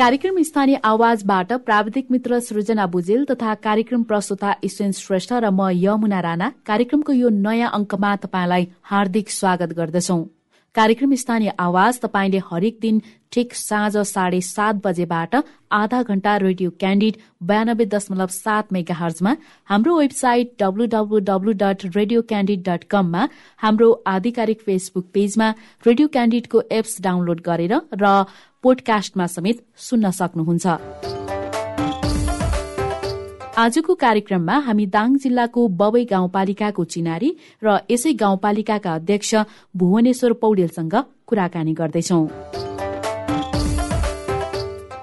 कार्यक्रम स्थानीय आवाजबाट प्राविधिक मित्र सृजना बुजेल तथा कार्यक्रम प्रस्तुता ईश्वेन श्रेष्ठ र म यमुना राणा। कार्यक्रमको यो नयाँ अङ्कमा तपाईँलाई हार्दिक स्वागत गर्दछौं। कार्यक्रम स्थानीय आवाज तपाईँले हरेक दिन ठिक साँझ साढे सात बजेबाट आधा घण्टा रेडियो क्यान्डिड बयानब्बे दशमलव सात मेगा हर्जमा हाम्रो website WWW dot radio Candid dot कममा हाम्रो आधिकारिक फेसबुक पेजमा रेडियो क्यान्डिडको एप्स डाउनलोड गरेर र पोडकास्टमा समेत सुन्न सक्नुहुन्छ। आजको कार्यक्रममा हामी दाङ जिल्लाको बवै गाउँपालिकाको चिनारी र यसै गाउँपालिकाका अध्यक्ष भुवनेश्वर पौडेलसँग कुराकानी गर्दैछौ।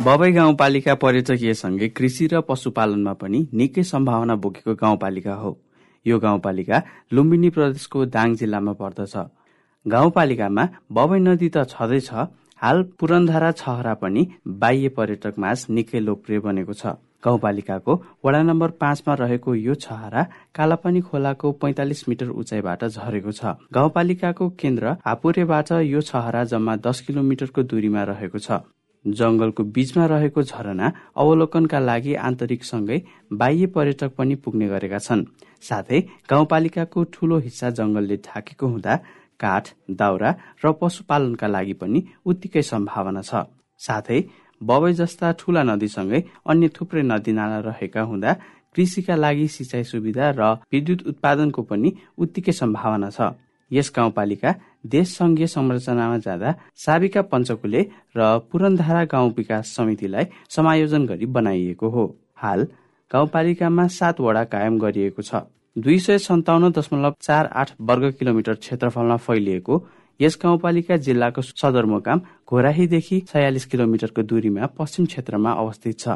बवै गाउँपालिका पर्यटकीयसँगै कृषि र पशुपालनमा पनि निकै सम्भावना बोकेको गाउँपालिका हो। यो गाउँपालिका लुम्बिनी प्रदेशको दाङ जिल्लामा पर्दछ। गाउँपालिकामा बवै नदी त छँदैछ हाल पुरनधारा छहरा पनि बाह्य पर्यटक माझ निकै लोकप्रिय बनेको छ। गाउँपालिकाको वडा नम्बर पाँचमा रहेको यो छहरा कालापानी खोलाको पैंतालिस मिटर उचाइबाट झरेको छ। गाउँपालिकाको केन्द्र हापुरेबाट यो छहरा जम्मा दस किलोमिटरको दूरीमा रहेको छ। जंगलको बीचमा रहेको झरना अवलोकनका लागि आन्तरिकसँगै बाह्य पर्यटक पनि पुग्ने गरेका छन्। साथै गाउँपालिकाको ठूलो हिस्सा जंगलले ढाकेको हुँदा काठ दाउरा र पशुपालनका लागि पनि उत्तिकै सम्भावना छ। साथै बबई जस्ता ठूला नदीसँगै अन्य थुप्रै नदी नाला रहेका हुँदा कृषिका लागि सिंचाइ सुविधा र विद्युत उत्पादनको पनि उत्तिकै सम्भावना छ। यस गाउँपालिका देश संघीय संरचनामा जाँदा साबिका पञ्चकुले र पुरनधारा गाउँ विकास समितिलाई समायोजन गरी बनाइएको हो। हाल गाउँपालिकामा सात वडा कायम गरिएको छ। दुई सय सन्ताउन्न दशमलव चार आठ वर्ग किलोमिटर क्षेत्रफलमा फैलिएको यस गाउँपालिका जिल्लाको सदरमुकाम घोराहीदेखि छयालिस किलोमिटरको दूरीमा पश्चिम क्षेत्रमा अवस्थित छ।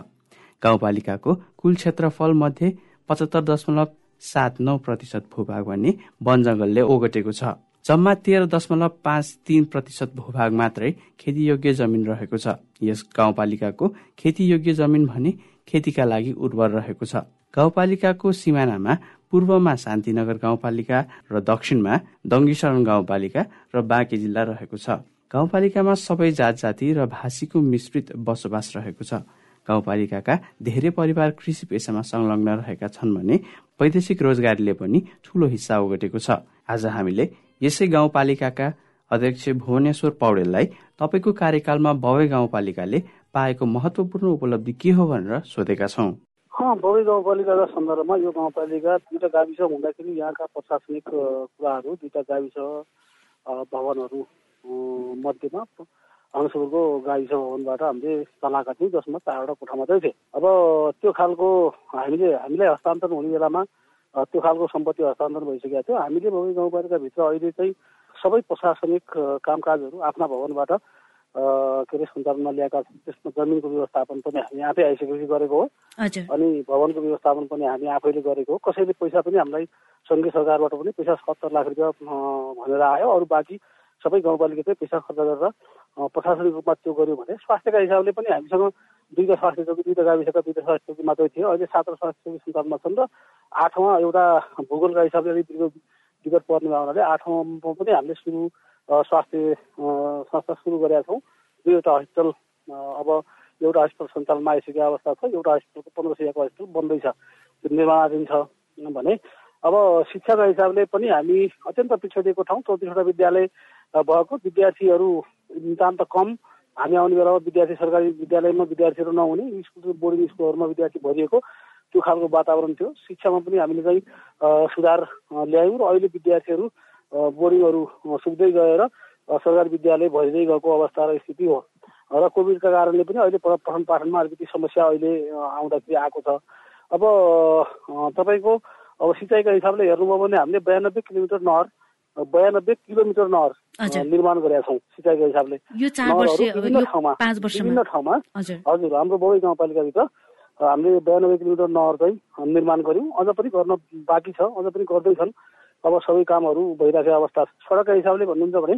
गाउँपालिकाको कुल क्षेत्रफल मध्ये पचहत्तर दशमलव सात नौ प्रतिशत भूभाग भन्ने वन जंगलले ओगटेको छ। जम्मा तेह्र दशमलव पाँच तीन प्रतिशत भूभाग मात्रै खेतीयोग्य जमिन रहेको छ। यस गाउँपालिकाको खेतीयोग्य जमिन भने खेतीका लागि उर्वर रहेको छ। गाउँपालिकाको सिमानामा पूर्वमा शान्तिनगर गाउँपालिका र दक्षिणमा दङ्गीशरण गाउँपालिका र बाँकी जिल्ला रहेको छ। गाउँपालिकामा सबै जात जाति र भाषीको मिश्रित बसोबास रहेको छ। गाउँपालिकाका धेरै परिवार कृषि पेसामा संलग्न रहेका छन् भने वैदेशिक रोजगारीले पनि ठूलो हिस्सा ओगटेको छ। आज हामीले यसै गाउँपालिकाका अध्यक्ष भुवनेश्वर पौडेललाई तपाईँको कार्यकालमा भव्य गाउँपालिकाले पाएको महत्वपूर्ण उपलब्धि के हो भनेर सोधेका छौँ। बौरी गाउँपालिकाका सन्दर्भमा यो गाउँपालिका दुईवटा गाविस हुँदाखेरि यहाँका प्रशासनिक कुराहरू दुईवटा गाविस भवनहरू मध्येमा अनसुरको गाविस भवनबाट हामीले तलाका थियौँ जसमा चारवटा कोठा मात्रै थिए। अब त्यो खालको हामीले हामीलाई हस्तान्तरण हुने बेलामा त्यो खालको सम्पत्ति हस्तान्तरण भइसकेको थियो। हामीले भौरी गाउँपालिकाभित्र अहिले चाहिँ सबै प्रशासनिक कामकाजहरू आफ्ना भवनबाट के अरे सञ्चालनमा ल्याएका छौँ त्यसमा जमिनको व्यवस्थापन पनि हामी आफै आइसकेपछि गरेको हो। अनि भवनको व्यवस्थापन पनि हामी आफैले गरेको हो। कसैले पैसा पनि हामीलाई सङ्घीय सरकारबाट पनि पैसा सत्तर लाख रुपियाँ भनेर आयो। अरू बाँकी सबै गाउँपालिकाकै पैसा खर्च गरेर प्रशासनिक रूपमा त्यो गऱ्यो भने स्वास्थ्यका हिसाबले पनि हामीसँग दुईवटा स्वास्थ्य चौकी दुईवटा गाविसका दुईवटा स्वास्थ्य चौकी मात्रै थियो। अहिले सातवटा स्वास्थ्य चौकी सञ्चालनमा छन् र आठौँ एउटा भूगोलका हिसाबले अलिक विगत पर्ने हुनाले आठौँमा पनि हामीले सुरु स्वास्थ्य संस्था सुरु गरेका छौँ। दुईवटा हस्पिटल अब एउटा हस्पिटल सञ्चालनमा आइसकेको अवस्था छ एउटा हस्पिटलको पन्ध्र सयको हस्पिटल बन्दैछ त्यो निर्माणाधीन छ भने अब शिक्षाको हिसाबले पनि हामी अत्यन्त पिछडिएको ठाउँ चौतिसवटा विद्यालय भएको विद्यार्थीहरू नितान्त कम। हामी आउने बेलामा विद्यार्थी सरकारी विद्यालयमा विद्यार्थीहरू नहुने स्कुल बोर्डिङ स्कुलहरूमा विद्यार्थी भरिएको त्यो खालको वातावरण थियो। शिक्षामा पनि हामीले चाहिँ सुधार ल्यायौँ र अहिले विद्यार्थीहरू बोर्डिङहरू सुक्दै गएर सरकारी विद्यालय भरिँदै गएको अवस्था र स्थिति हो। र कोभिडका कारणले पनि अहिले पठन पाठनमा अलिकति समस्या अहिले आउँदाखेरि आएको छ। अब तपाईँको अब सिँचाइका हिसाबले हेर्नुभयो भने हामीले बयानब्बे किलोमिटर नहर बयानब्बे किलोमिटर नहर निर्माण गरेका छौँ सिँचाइको हिसाबले। विभिन्न ठाउँमा विभिन्न ठाउँमा। हजुर। हाम्रो बौई गाउँपालिकाभित्र हामीले बयानब्बे किलोमिटर नहर चाहिँ निर्माण गऱ्यौँ। अझ पनि गर्न बाँकी छ अझ पनि गर्दैछन्। अब सबै कामहरू भइरहेको अवस्था सडकका हिसाबले भन्नुहुन्छ भने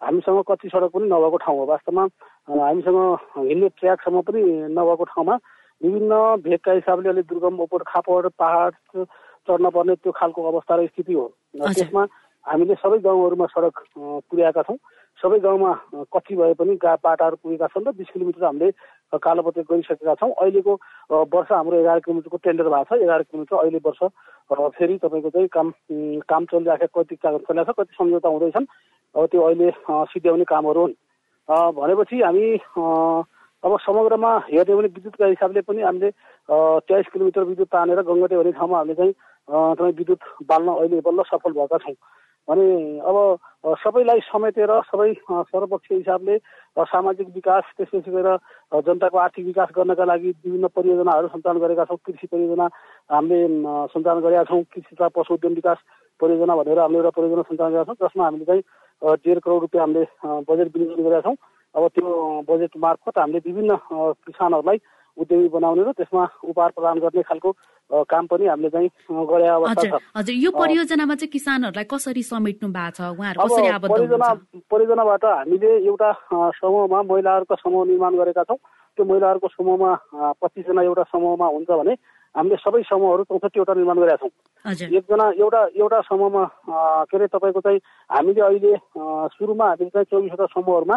हामीसँग कति सडक पनि नभएको ठाउँ हो। वास्तवमा हामीसँग हिँड्ने ट्र्याकसम्म पनि नभएको ठाउँमा विभिन्न भेगका हिसाबले अलिक दुर्गम ओपोर खापड पहाड चढ्न पर्ने त्यो खालको अवस्था र स्थिति हो। त्यसमा हामीले सबै गाउँहरूमा सडक पुर्याएका छौँ। सबै गाउँमा कति भए पनि गा बाटाहरू पुगेका छन् र बिस किलोमिटर हामीले कालोपत्र गरिसकेका छौँ। अहिलेको वर्ष हाम्रो एघार किलोमिटरको टेन्डर भएको छ। एघार किलोमिटर अहिले वर्ष फेरि तपाईँको चाहिँ काम काम चलिराखेको कति कागज चलिरहेको छ कति सम्झौता हुँदैछन्। अब त्यो अहिले सिध्याउने कामहरू हुन्। भनेपछि हामी अब समग्रमा हेर्ने भने विद्युतका हिसाबले पनि हामीले तेइस किलोमिटर विद्युत तानेर गङ्गटे भन्ने ठाउँमा हामीले चाहिँ तपाईँ विद्युत बाल्न अहिले बल्ल सफल भएका छौँ। भने अब सबैलाई समेटेर सबै सर्वपक्षीय हिसाबले सामाजिक विकास त्यसपछि गएर जनताको आर्थिक विकास गर्नका लागि विभिन्न परियोजनाहरू सञ्चालन गरेका छौँ। कृषि परियोजना हामीले सञ्चालन गरेका छौँ। कृषि तथा पशु उद्यम विकास परियोजना भनेर हामीले एउटा परियोजना सञ्चालन गरेका छौँ जसमा हामीले चाहिँ डेढ करोड रुपियाँ हामीले बजेट विनियोजन गरेका छौँ। अब त्यो बजेट मार्फत हामीले विभिन्न किसानहरूलाई उद्यमी बनाउने र त्यसमा उपहार प्रदान गर्ने खालको काम पनि हामीले चाहिँ गरे अवस्था छ। हजुर यो परियोजनामा चाहिँ किसानहरूलाई कसरी समेट्नु भएको छ? उहाँहरू कसरी परियोजना परियोजनाबाट हामीले एउटा समूहमा महिलाहरूको समूह निर्माण गरेका छौँ। त्यो महिलाहरूको समूहमा पच्चिसजना एउटा समूहमा हुन्छ भने हामीले सबै समूहहरू चौसठीवटा निर्माण गरेका छौँ। एकजना एउटा एउटा समूहमा के अरे तपाईँको चाहिँ हामीले अहिले सुरुमा हामीले चाहिँ चौबिसवटा समूहहरूमा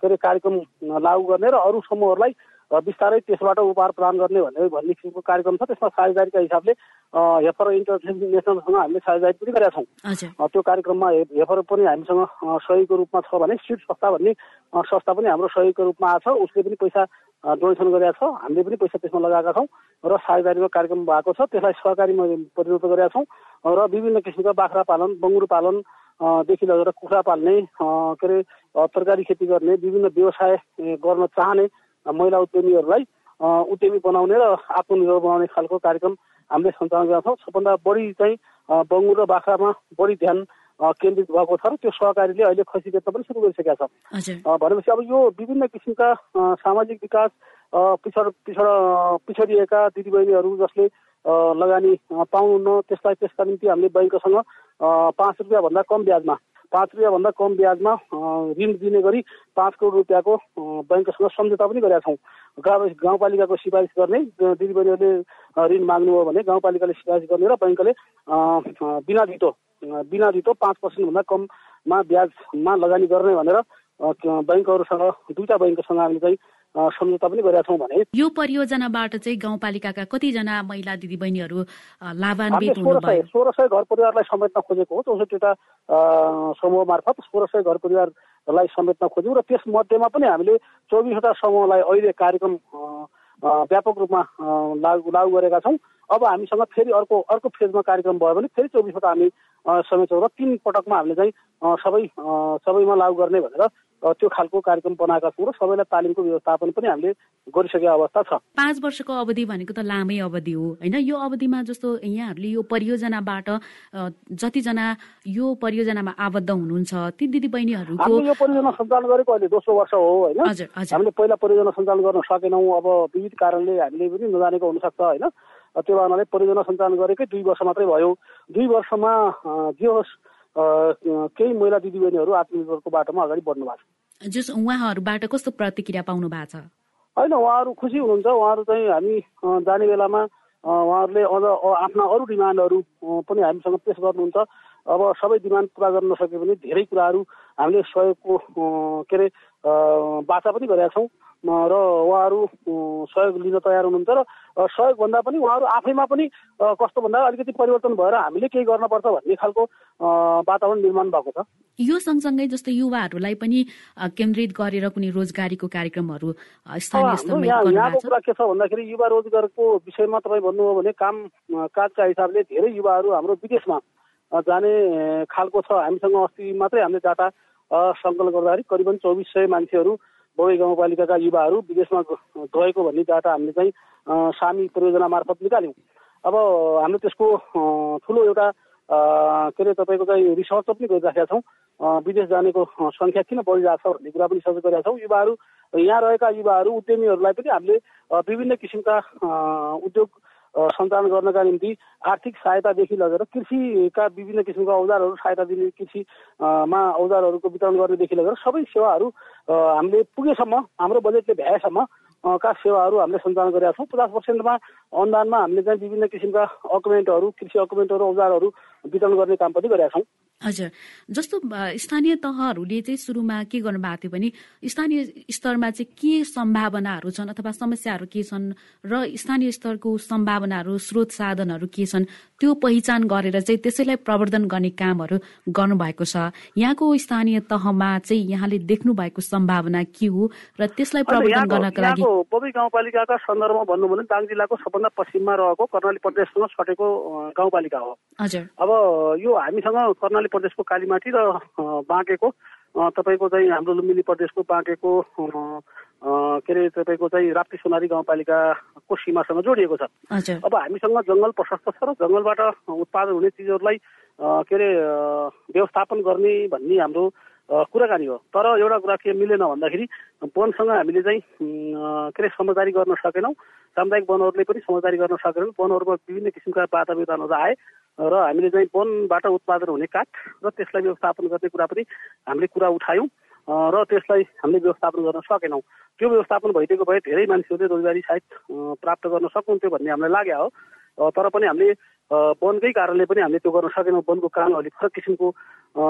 के अरे कार्यक्रम लागू गर्ने र अरू समूहहरूलाई बिस्तारै त्यसबाट उपहार प्रदान गर्ने भन्ने भन्ने किसिमको कार्यक्रम छ। त्यसमा साझेदारीका हिसाबले हेफर इन्टरनेसनलसँग हामीले साझेदारी पनि गरेका छौँ। त्यो कार्यक्रममा हेफर पनि हामीसँग सहयोगको रूपमा छ भने सिट संस्था भन्ने संस्था पनि हाम्रो सहयोगको रूपमा आएको छ। उसले पनि पैसा डोनेसन गरेका छ। हामीले पनि पैसा त्यसमा लगाएका छौँ र साझेदारीको कार्यक्रम भएको छ। त्यसलाई सहकारीमा परिणत गरेका छौँ। र विभिन्न किसिमका बाख्रा पालन बङ्गुर पालन देखि लगेर कुखुरा पाल्ने के अरे तरकारी खेती गर्ने विभिन्न व्यवसाय गर्न चाहने महिला उद्यमीहरूलाई उद्यमी बनाउने र आत्मनिर्भर बनाउने खालको कार्यक्रम हामीले सञ्चालन गरेका छौँ सबभन्दा बढी चाहिँ बङ्गुर र बाख्रामा बढी ध्यान केन्द्रित भएको छ र त्यो सहकारीले अहिले खसी बेच्न पनि सुरु गरिसकेका छ भनेपछि अब यो विभिन्न किसिमका सामाजिक विकास पिछड पिछड पिछडिएका दिदीबहिनीहरू जसले लगानी पाउनुहुन्न त्यसलाई त्यसका निम्ति हामीले बैङ्कसँग पाँच रुपियाँभन्दा कम ब्याजमा पाँच रुपियाँभन्दा कम ब्याजमा ऋण दिने गरी पाँच करोड रुपियाँको ब्याङ्कसँग सम्झौता पनि गरेका छौँ। गाउँ गाउँपालिकाको सिफारिस गर्ने दिदीबहिनीहरूले ऋण माग्नुभयो भने गाउँपालिकाले सिफारिस गर्ने र ब्याङ्कले बिना धितो बिना धितो पाँच पर्सेन्टभन्दा कममा ब्याजमा लगानी गर्ने भनेर ब्याङ्कहरूसँग दुईवटा ब्याङ्कसँग हामीले चाहिँ सम्झौता पनि गरेका छौँ भने। यो परियोजनाबाट चाहिँ गाउँपालिकाका कतिजना महिला दिदीबहिनीहरू लाभान्वित हुनुभयो। सोह्र सय घर परिवारलाई समेट्न खोजेको हो चौसठीवटा समूह मार्फत सोह्र सय घर परिवारलाई समेट्न खोज्यौँ र त्यस मध्येमा पनि हामीले चौबिसवटा समूहलाई अहिले कार्यक्रम व्यापक रूपमा लागू लागू गरेका छौँ। अब हामीसँग फेरि अर्को अर्को फेजमा कार्यक्रम भयो भने फेरि चौबिसवटा हामी समेट्छौँ र तिन पटकमा हामीले चाहिँ सबै सबैमा लागू गर्ने भनेर त्यो खालको कार्यक्रम बनाएका छौँ र सबैलाई तालिमको व्यवस्थापन पनि हामीले गरिसकेको अवस्था छ। पाँच वर्षको अवधि भनेको त लामै अवधि हो होइन? यो अवधिमा जस्तो यहाँहरूले यो परियोजनाबाट जतिजना यो परियोजनामा आबद्ध हुनुहुन्छ ती दिदी बहिनीहरूको यो परियोजना सञ्चालन गरेको अहिले दोस्रो वर्ष हो होइन? हामीले पहिला परियोजना सञ्चालन गर्न सकेनौँ अब विविध कारणले हामीले पनि नजानेको हुनसक्छ होइन? त्यो कारणले परियोजना सञ्चालन गरेकै दुई वर्ष मात्रै भयो। दुई वर्षमा जे होस् केही महिला दिदीबहिनीहरू आत्मनिर्भरको बाटोमा अगाडि बढ्नु भएको छ। जस उहाँहरूबाट कस्तो प्रतिक्रिया पाउनु भएको छ? होइन उहाँहरू खुसी हुनुहुन्छ। उहाँहरू चाहिँ हामी जाने बेलामा उहाँहरूले अझ आफ्ना अरू डिमान्डहरू पनि हामीसँग पेस गर्नुहुन्छ। अब सबै डिमान्ड पुरा गर्न नसके पनि धेरै कुराहरू हामीले सहयोगको के अरे बाचा पनि गरेका छौँ। र उहाँहरू सहयोग लिन तयार हुनुहुन्छ र सहयोगभन्दा पनि उहाँहरू आफैमा पनि कस्तो भन्दा अलिकति परिवर्तन भएर हामीले केही गर्नुपर्छ भन्ने खालको वातावरण निर्माण भएको छ। यो सँगसँगै जस्तो युवाहरूलाई पनि केन्द्रित गरेर कुनै रोजगारीको कार्यक्रमहरू यहाँको कुरा के छ भन्दाखेरि युवा रोजगारको विषयमा तपाईँ भन्नुभयो भने काम काजका हिसाबले धेरै युवाहरू हाम्रो विदेशमा जाने खालको छ। हामीसँग अस्ति मात्रै हामीले डाटा सङ्कलन गर्दाखेरि करिबन चौबिस सय मान्छेहरू बगै गाउँपालिकाका युवाहरू विदेशमा गएको भन्ने डाटा हामीले चाहिँ सामी परियोजना मार्फत निकाल्यौँ। अब हामीले त्यसको ठुलो एउटा के अरे तपाईँको चाहिँ रिसर्च पनि गरिराखेका छौँ। विदेश जानेको सङ्ख्या किन बढिरहेको छ भन्ने कुरा पनि सर्च गरेका छौँ। युवाहरू यहाँ रहेका युवाहरू उद्यमीहरूलाई पनि हामीले विभिन्न किसिमका उद्योग सञ्चालन गर्नका निम्ति आर्थिक सहायतादेखि लगेर कृषिका विभिन्न किसिमका औजारहरू सहायता दिने कृषिमा औजारहरूको वितरण गर्नेदेखि लगेर सबै सेवाहरू हामीले पुगेसम्म हाम्रो बजेटले भ्याएसम्म का सेवाहरू हामीले सञ्चालन गरेका छौँ। पचास पर्सेन्टमा अनुदानमा हामीले चाहिँ विभिन्न किसिमका अकुमेन्टहरू कृषि अकुमेन्टहरू औजारहरू वितरण गर्ने काम पनि गरेका छौँ। हजुर। जस्तो स्थानीय तहहरूले चाहिँ सुरुमा के गर्नुभएको थियो भने स्थानीय स्तरमा चाहिँ के सम्भावनाहरू छन् अथवा समस्याहरू के छन् र स्थानीय स्तरको सम्भावनाहरू स्रोत साधनहरू के छन् त्यो पहिचान गरेर चाहिँ त्यसैलाई प्रवर्धन गर्ने कामहरू गर्नुभएको छ। यहाँको स्थानीय तहमा चाहिँ यहाँले देख्नु भएको सम्भावना के हो र त्यसलाई प्रवर्धन गर्नका लागि गाउँपालिकाका सन्दर्भमा भन्नु भने दाङ जिल्लाको सबभन्दा पश्चिममा रहेको कर्णाली प्रदेशसँग सटेको गाउँपालिका हो। हजुर। अब यो हामीसँग कर्णाली प्रदेशको कालीमाटी र बाँकेको तपाईँको चाहिँ हाम्रो लुम्बिनी प्रदेशको बाँकेको के अरे तपाईँको चाहिँ राप्ती सोनारी गाउँपालिकाको सीमासँग जोडिएको छ। अब हामीसँग जङ्गल प्रशस्त छ र जङ्गलबाट उत्पादन हुने चिजहरूलाई के अरे व्यवस्थापन गर्ने भन्ने हाम्रो कुराकानी हो तर एउटा कुरा के मिलेन भन्दाखेरि वनसँग हामीले चाहिँ के अरे समझदारी गर्न सकेनौँ। सामुदायिक वनहरूले पनि समझदारी गर्न सकेनन् वनहरूमा विभिन्न किसिमका बाधा विधानहरू आए र हामीले चाहिँ वनबाट उत्पादन हुने काठ र त्यसलाई व्यवस्थापन गर्ने कुरा पनि हामीले कुरा उठायौँ। र त्यसलाई हामीले व्यवस्थापन गर्न सकेनौँ। त्यो व्यवस्थापन भइदिएको भए धेरै मान्छेहरूले रोजगारी सायद प्राप्त गर्न सक्नुहुन्थ्यो भन्ने हामीलाई लाग्यो हो। तर पनि हामीले वनकै कारणले पनि हामीले त्यो गर्न सकेनौँ। वनको कानुन अलिक फरक किसिमको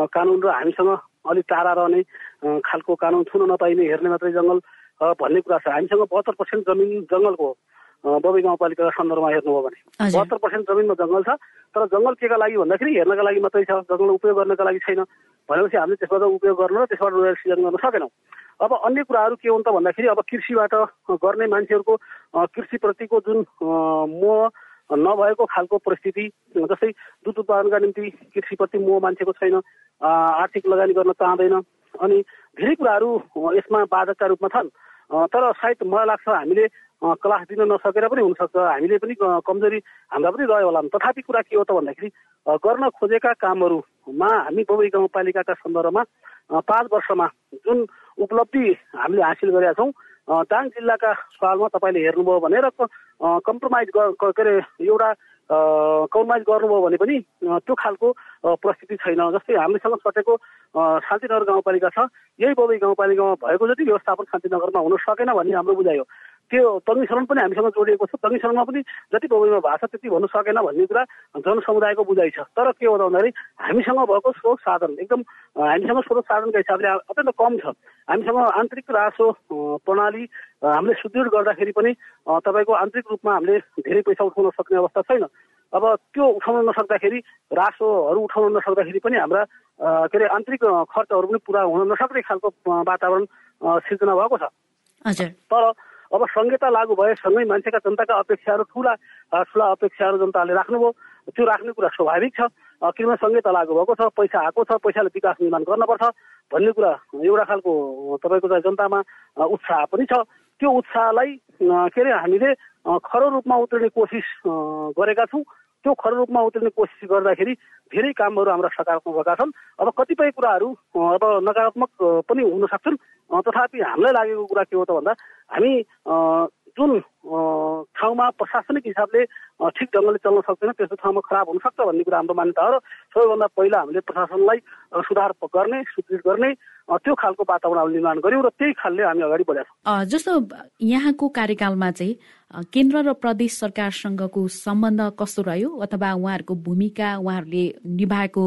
कानुन र हामीसँग अलिक टाढा रहने खालको कानुन छुन नपाइने हेर्ने मात्रै जङ्गल भन्ने कुरा छ। हामीसँग बहत्तर पर्सेन्ट जमिन जङ्गलको बबी गाउँपालिकाको सन्दर्भमा हेर्नुभयो भने। बहत्तर पर्सेन्ट जमिनमा जङ्गल छ तर जङ्गल केका लागि भन्दाखेरि हेर्नका लागि मात्रै छ जङ्गल उपयोग गर्नका लागि छैन। भनेपछि हामीले त्यसबाट उपयोग गर्न र त्यसबाट रोजगार सृजन गर्न सकेनौँ। अब अन्य कुराहरू के हुन् त भन्दाखेरि अब कृषिबाट गर्ने मान्छेहरूको कृषिप्रतिको जुन मोह नभएको खालको परिस्थिति जस्तै दुध उत्पादनका निम्ति कृषिप्रति मोह मान्छेको छैन आर्थिक लगानी गर्न चाहँदैन अनि धेरै कुराहरू यसमा बाधकका रूपमा छन्। तर सायद मलाई लाग्छ हामीले क्लास दिन नसकेर पनि हुनसक्छ। हामीले पनि कमजोरी हाम्रा पनि रह्यो होला। तथापि कुरा के हो त भन्दाखेरि गर्न खोजेका कामहरूमा हामी बबई गाउँपालिकाका सन्दर्भमा पाँच वर्षमा जुन उपलब्धि हामीले हासिल गरेका छौँ दाङ जिल्लाका सवालमा तपाईँले हेर्नुभयो भने र कम्प्रोमाइज के अरे एउटा कम्प्रोमाइज गर्नुभयो भने पनि त्यो खालको परिस्थिति छैन। जस्तै हामीसँग सटेको शान्तिनगर गाउँपालिका छ। यही बबई गाउँपालिकामा भएको जति व्यवस्थापन शान्तिनगरमा हुन सकेन भन्ने हाम्रो बुझायो त्यो तङ्गी पनि हामीसँग जोडिएको छ। तङ्गी पनि जति बबईमा भएको छ त्यति भन्नु सकेन भन्ने कुरा जनसमुदायको बुझाइ छ। तर के हो त भन्दाखेरि हामीसँग भएको स्रोत साधन एकदम हामीसँग स्रोत साधनका हिसाबले अत्यन्त कम छ। हामीसँग आन्तरिक रासो प्रणाली हामीले सुदृढ गर्दाखेरि पनि तपाईँको आन्तरिक रूपमा हामीले धेरै पैसा उठाउन सक्ने अवस्था छैन। अब त्यो उठाउन नसक्दाखेरि रासोहरू उठाउन नसक्दाखेरि पनि हाम्रा के अरे आन्तरिक खर्चहरू पनि पुरा हुन नसक्ने खालको वातावरण सिर्जना भएको छ। तर अब संहिता लागू भए सँगै मान्छेका जनताका अपेक्षाहरू ठुला ठुला अपेक्षाहरू जनताले राख्नुभयो। त्यो राख्ने कुरा स्वाभाविक छ। किनभने संहिता लागू भएको छ पैसा आएको छ पैसाले विकास निर्माण गर्नुपर्छ भन्ने कुरा एउटा खालको तपाईँको चाहिँ जनतामा उत्साह पनि छ। त्यो उत्साहलाई के अरे हामीले खरो रूपमा उत्रिने कोसिस गरेका छौँ। त्यो खरो रूपमा उत्रिने कोसिस गर्दाखेरि धेरै कामहरू हाम्रा सकारात्मक भएका छन्। अब कतिपय कुराहरू अब नकारात्मक पनि हुन सक्छन्। तथापि हामीलाई लागेको कुरा के हो त भन्दा हामी जुन ठाउँमा प्रशासनिक हिसाबले ठिक ढङ्गले चल्न सक्दैन त्यस्तो ठाउँमा खराब हुनसक्छ भन्ने कुरा हाम्रो मान्यता हो र सबैभन्दा पहिला हामीले प्रशासनलाई सुधार गर्ने सुदृढ गर्ने त्यो खालको वातावरण निर्माण गर्यौँ र त्यही खालले हामी अगाडि बढेका छौँ जस्तो यहाँको कार्यकालमा चाहिँ केन्द्र र प्रदेश सरकारसँगको सम्बन्ध कस्तो रह्यो? अथवा उहाँहरूको भूमिका उहाँहरूले निभाएको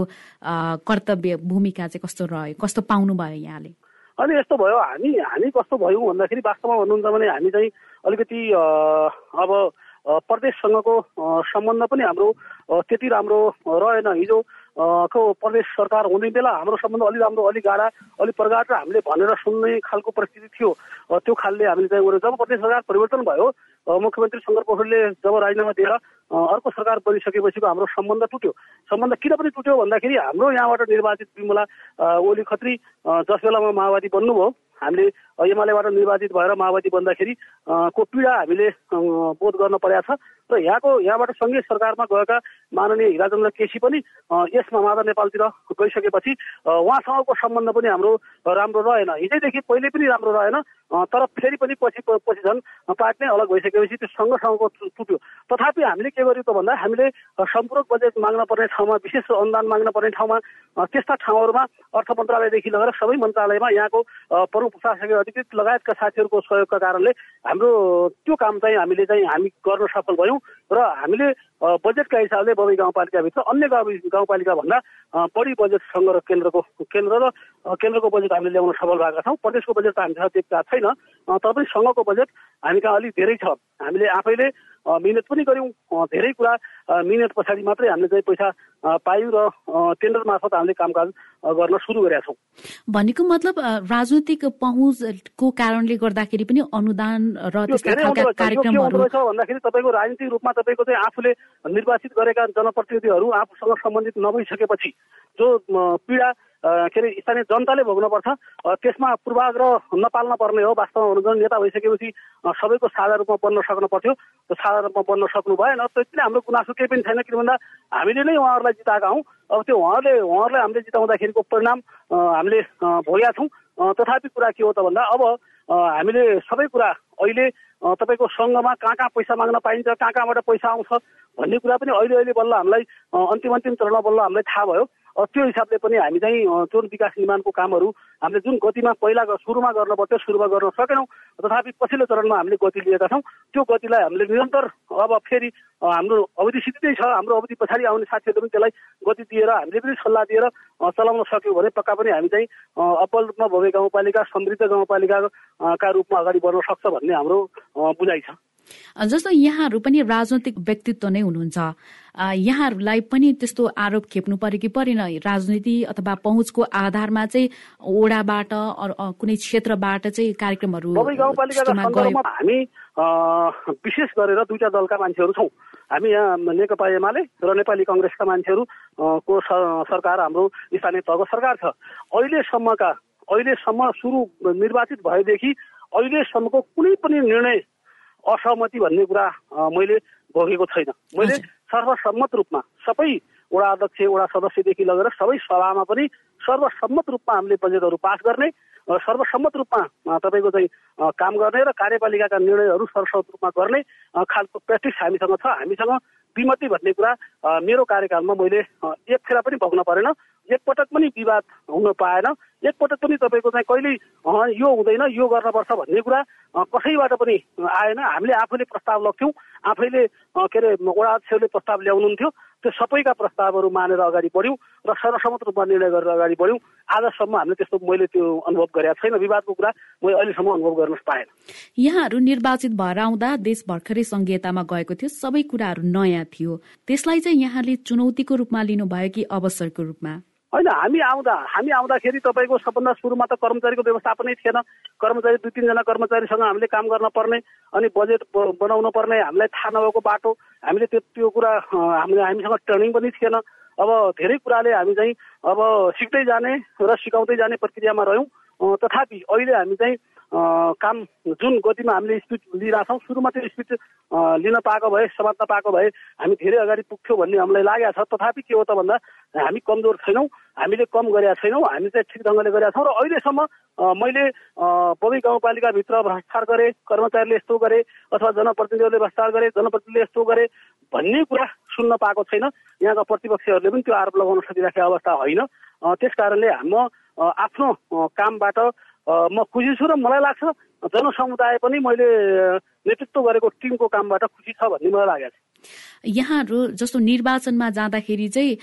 कर्तव्य भूमिका चाहिँ कस्तो रह्यो? कस्तो पाउनुभयो यहाँले? अनि यस्तो भयो हामी हामी कस्तो भयौँ भन्दाखेरि वास्तवमा भन्नुहुन्छ भने हामी चाहिँ अलिकति अब प्रदेशसँगको सम्बन्ध पनि हाम्रो त्यति राम्रो रहेन। हिजो को प्रदेश सरकार हुने बेला हाम्रो सम्बन्ध अलिक राम्रो अलिक गाडा अलिक प्रगाड र हामीले भनेर सुन्ने खालको परिस्थिति थियो। त्यो खालले हामीले चाहिँ जब प्रदेश सरकार परिवर्तन भयो मुख्यमन्त्री शङ्कर पोखरेलले जब राजीनामा दिएर अर्को सरकार बनिसकेपछिको हाम्रो सम्बन्ध टुट्यो। सम्बन्ध किन पनि टुट्यो भन्दाखेरि हाम्रो यहाँबाट निर्वाचित विमला ओली खत्री जस बेलामा माओवादी बन्नुभयो हामीले एमालेबाट निर्वाचित भएर माओवादी बन्दाखेरि को पीडा हामीले बोध गर्न परेको छ। र यहाँको यहाँबाट सङ्घीय सरकारमा गएका माननीय हिराचन्द्र केसी पनि यसमा माधव नेपालतिर गइसकेपछि उहाँसँगको सम्बन्ध पनि हाम्रो राम्रो रहेन। हिजैदेखि पहिले पनि राम्रो रहेन। तर फेरि पनि पछि पछि झन् पार्ट नै अलग भइसकेपछि त्यो सँगसँगको टुट्यो तथापि हामीले के गर्यौँ त भन्दा हामीले सम्पूरक बजेट माग्न पर्ने ठाउँमा विशेष अनुदान माग्न पर्ने ठाउँमा त्यस्ता ठाउँहरूमा अर्थ मन्त्रालयदेखि लगेर सबै मन्त्रालयमा यहाँको प्रमुख प्रशासकीय अधिकृत लगायतका साथीहरूको सहयोगका कारणले हाम्रो त्यो काम चाहिँ हामीले चाहिँ हामी गर्न सफल भयौँ र हामीले बजेटका हिसाबले बबी गाउँपालिकाभित्र अन्य गाउँ गाउँपालिका भन्दा बढी बजेट र केन्द्रको केन्द्र र केन्द्रको बजेट हामीले ल्याउन सफल भएका छौँ। प्रदेशको बजेट त हामीसँग त्यति छैन। तपाईँ सङ्घको बजेट हामी कहाँ अलिक धेरै छ। हामीले आफैले मिहिनेत पनि गऱ्यौँ। धेरै कुरा मिहिनेत पछाडि मात्रै हामीले चाहिँ पैसा पायौँ र टेन्डर मार्फत हामीले कामकाज गर्न सुरु गरेका छौँ। भनेको मतलब राजनैतिक पहुँचको कारणले गर्दाखेरि पनि अनुदान र भन्दाखेरि तपाईँको राजनीतिक रूपमा तपाईँको चाहिँ आफूले निर्वाचित गरेका जनप्रतिनिधिहरू आफूसँग सम्बन्धित नभइसकेपछि जो पीडा के अरे स्थानीय जनताले भोग्नुपर्छ। त्यसमा पूर्वाग्रह नपाल्न पर्ने हो। वास्तवमा हुनुहुन्छ नेता भइसकेपछि सबैको साझा रूपमा बन्न सक्नु पर्थ्यो। त्यो साझा रूपमा बन्न सक्नु भएन। त्यति नै हाम्रो गुनासो केही पनि छैन किन भन्दा हामीले नै उहाँहरूलाई जिताएका हौँ। अब त्यो उहाँले उहाँहरूलाई हामीले जिताउँदाखेरिको परिणाम हामीले भोगेका छौँ। तथापि कुरा के हो त भन्दा अब हामीले सबै कुरा अहिले तपाईँको सङ्घमा कहाँ कहाँ पैसा माग्न पाइन्छ कहाँ कहाँबाट पैसा आउँछ भन्ने कुरा पनि अहिले अहिले बल्ल हामीलाई अन्तिम अन्तिम चरणमा बल्ल हामीलाई थाहा भयो। त्यो हिसाबले पनि हामी चाहिँ जुन विकास निर्माणको कामहरू हामीले जुन गतिमा पहिला सुरुमा गर्न पर्थ्यो सुरुमा गर्न सकेनौँ तथापि पछिल्लो चरणमा हामीले गति लिएका छौँ। त्यो गतिलाई हामीले निरन्तर अब फेरि हाम्रो अवधि सिद्धिँदै छ हाम्रो अवधि पछाडि आउने साथीहरूले पनि त्यसलाई गति दिएर हामीले पनि सल्लाह दिएर चलाउन सक्यौँ भने पक्का पनि हामी चाहिँ अब्बल रूपमा भव्य गाउँपालिका समृद्ध गाउँपालिकाका रूपमा अगाडि बढ्न सक्छ भन्ने हाम्रो बुझाइ छ। जस्तो यहाँहरू पनि राजनैतिक व्यक्तित्व नै हुनुहुन्छ। यहाँहरूलाई पनि त्यस्तो आरोप खेप्नु पर्यो कि परेन। राजनीति अथवा पहुँचको आधारमा चाहिँ ओडाबाट कुनै क्षेत्रबाट चाहिँ कार्यक्रमहरू हामी विशेष गरेर दुईटा दलका मान्छेहरू छौँ। हामी यहाँ नेकपा एमाले र नेपाली कङ्ग्रेसका मान्छेहरू को सरकार हाम्रो स्थानीय तहको सरकार छ। अहिलेसम्मका अहिलेसम्म सुरु निर्वाचित भएदेखि अहिलेसम्मको कुनै पनि निर्णय असहमति भन्ने कुरा मैले भोगेको छैन। मैले सर्वसम्मत रूपमा सबै वडा अध्यक्ष वडा सदस्यदेखि लगेर सबै सभामा पनि सर्वसम्मत रूपमा हामीले बजेटहरू पास गर्ने सर्वसम्मत रूपमा तपाईँको चाहिँ काम गर्ने र कार्यपालिकाका निर्णयहरू सर्वसम्मत रूपमा गर्ने खालको प्र्याक्टिस हामीसँग छ। हामीसँग विमति भन्ने कुरा मेरो कार्यकालमा मैले एक फेरा पनि भोग्न परेन। एकपटक पनि विवाद हुन पाएन। एकपटक पनि तपाईँको चाहिँ कहिल्यै यो हुँदैन यो गर्नुपर्छ भन्ने कुरा कसैबाट पनि आएन। हामीले आफूले प्रस्ताव लग्थ्यौँ। आफैले के अरे वडा अध्यक्षले प्रस्ताव ल्याउनुहुन्थ्यो। त्यो सबैका प्रस्तावहरू मानेर अगाडि बढ्यौँ र सर्वसम्मत रूपमा निर्णय गरेर अगाडि बढ्यौँ। आजसम्म हामीले त्यस्तो मैले त्यो अनुभव गरेका छैन। विवादको कुरा मैले अहिलेसम्म अनुभव गर्न पाएन। यहाँहरू निर्वाचित भएर आउँदा देश भर्खरै संघीयतामा गएको थियो। सबै कुराहरू नयाँ थियो। त्यसलाई चाहिँ यहाँले चुनौतीको रूपमा लिनुभयो कि अवसरको रूपमा? होइन हामी आउँदा हामी आउँदाखेरि तपाईँको सबभन्दा सुरुमा त कर्मचारीको व्यवस्थापनै थिएन। कर्मचारी दुई तिनजना कर्मचारीसँग हामीले काम गर्न पर्ने अनि बजेट बनाउनु पर्ने हामीलाई थाहा नभएको बाटो। हामीले त्यो त्यो कुरा हामीले हामीसँग ट्रेनिङ पनि थिएन। अब धेरै कुराले हामी चाहिँ अब सिक्दै जाने र सिकाउँदै जाने प्रक्रियामा रह्यौँ। तथापि अहिले हामी चाहिँ काम जुन गतिमा हामीले स्पिड लिइरहेछौँ सुरुमा त्यो स्पिड लिन पाएको भए समात्न पाएको भए हामी धेरै अगाडि पुग्थ्यौँ भन्ने हामीलाई लागेको छ। तथापि के हो त भन्दा हामी कमजोर छैनौँ हामीले कम गरेका छैनौँ हामी चाहिँ ठिक ढङ्गले गरेका छौँ। र अहिलेसम्म मैले बबी गाउँपालिकाभित्र भ्रष्टाचार गरेँ कर्मचारीले यस्तो गरे अथवा जनप्रतिनिधिहरूले भ्रष्टाचार गरे जनप्रतिनिधिले यस्तो गरे भन्ने कुरा सुन्न पाएको छैन। यहाँका प्रतिपक्षहरूले पनि त्यो आरोप लगाउन सकिराखेको अवस्था होइन। त्यस कारणले म आफ्नो कामबाट म खुसी छु र मलाई लाग्छ जनसमुदाय पनि मैले नेतृत्व गरेको टिमको कामबाट खुसी छ भन्ने मलाई लागेको छ। यहाँहरू जस्तो निर्वाचनमा जाँदाखेरि चाहिँ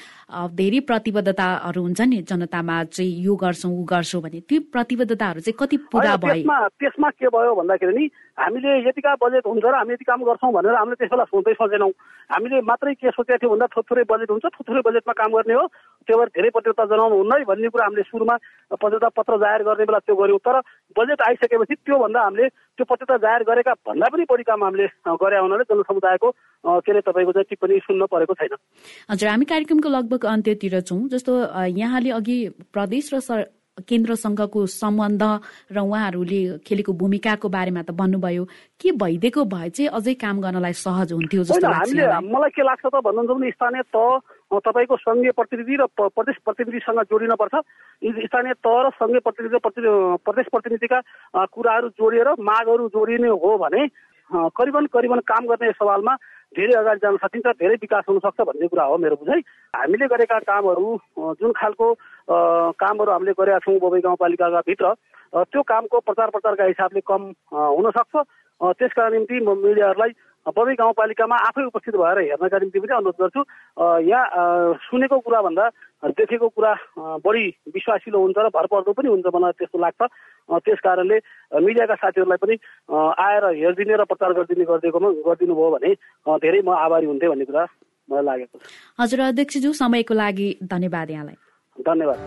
धेरै प्रतिबद्धताहरू हुन्छ नि जनतामा चाहिँ यो गर्छौँ ऊ गर्छौँ भने। त्यो प्रतिबद्धताहरू चाहिँ कति पुरा भयो त्यसमा के भयो भन्दाखेरि नि हामीले यतिका बजेट हुन्छ र हामी यति काम गर्छौँ भनेर हामीले त्यस बेला सोच्दै सोचेनौँ हामीले मात्रै के सोचेको थियौँ भन्दा थोरै बजेट हुन्छ थोरै बजेटमा काम गर्ने हो। त्यो भएर धेरै प्रतिबद्धता जनाउनु हुन्न है भन्ने कुरा हामीले सुरुमा प्रतिबद्धता पत्र जाहेर गर्ने बेला त्यो गऱ्यौँ। तर बजेट आइसकेपछि त्योभन्दा हामीले त्यो प्रतिबद्धता जाहेर गरेका भन्दा पनि बढी काम हामीले गरे हुनाले जनसमुदायको के अरे तपाईँको चाहिँ टिप्पणी सुन्न परेको छैन। हजुर हामी कार्यक्रमको लगभग अन्त्यतिर छौँ। जस्तो यहाँले अघि प्रदेश र केन्द्रसँगको सम्बन्ध र उहाँहरूले खेलेको भूमिकाको बारेमा त भन्नुभयो। के भइदिएको भए चाहिँ अझै काम गर्नलाई सहज हुन्थ्यो जस्तो हामीले मलाई के लाग्छ त भन्नुहुन्छ भने स्थानीय तह तपाईँको सङ्घीय प्रतिनिधि र प्रदेश प्रतिनिधिसँग जोडिन पर्छ। स्थानीय तह र सङ्घीय प्रतिनिधि प्रदेश प्रतिनिधिका कुराहरू जोडिएर मागहरू जोडिने हो भने करिबन करिबन काम गर्ने सवालमा धेरै अगाडि जान सकिन्छ धेरै विकास हुन सक्छ भन्ने कुरा हो मेरो बुझाइ। हामीले गरेका कामहरू जुन खालको कामहरू हामीले गरेका छौँ बबई गाउँपालिकाका भित्र त्यो कामको प्रचार प्रचारका हिसाबले कम हुन सक्छ। त्यसका निम्ति म मिडियाहरूलाई बबी गाउँपालिकामा आफै उपस्थित भएर हेर्नका निम्ति पनि अनुरोध गर्छु। यहाँ सुनेको कुराभन्दा देखेको कुरा बढी विश्वासिलो हुन्छ र भरपर्दो पनि हुन्छ मलाई त्यस्तो लाग्छ। त्यस कारणले मिडियाका साथीहरूलाई पनि आएर हेरिदिने र प्रचार गरिदिने गरिदिएकोमा गरिदिनु भयो भने धेरै म आभारी हुन्थेँ भन्ने कुरा मलाई लागेको छ। हजुर अध्यक्षज्यू समयको लागि धन्यवाद यहाँलाई। धन्यवाद।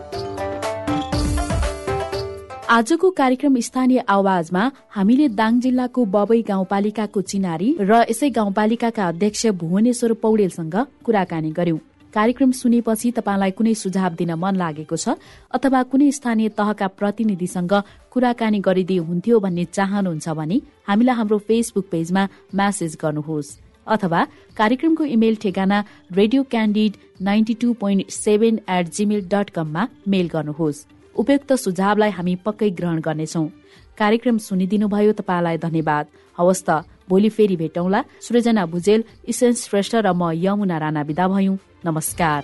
आजको कार्यक्रम स्थानीय आवाजमा हामीले दाङ जिल्लाको बबई गाउँपालिकाको चिनारी र यसै गाउँपालिकाका अध्यक्ष भुवनेश्वर पौडेलसँग कुराकानी गर्यौं। कार्यक्रम सुनेपछि तपाईँलाई कुनै सुझाव दिन मन लागेको छ अथवा कुनै स्थानीय तहका प्रतिनिधिसँग कुराकानी गरिदिए हुन्थ्यो भन्ने चाहनुहुन्छ भने हामीलाई हाम्रो फेसबुक पेजमा म्यासेज गर्नुहोस्। अथवा कार्यक्रमको इमेल ठेगाना radio Candid ninety two point seven at Gmail dot कममा मेल गर्नुहोस्। उपयुक्त सुझावलाई हामी पक्कै ग्रहण गर्नेछौ। कार्यक्रम सुनिदिनुभयो तपाईँलाई धन्यवाद। हवस् त भोलि फेरि भेटौँला। सृजना भुजेल इसेन्स श्रेष्ठ र म यमुना राणा विदा भयौं। नमस्कार।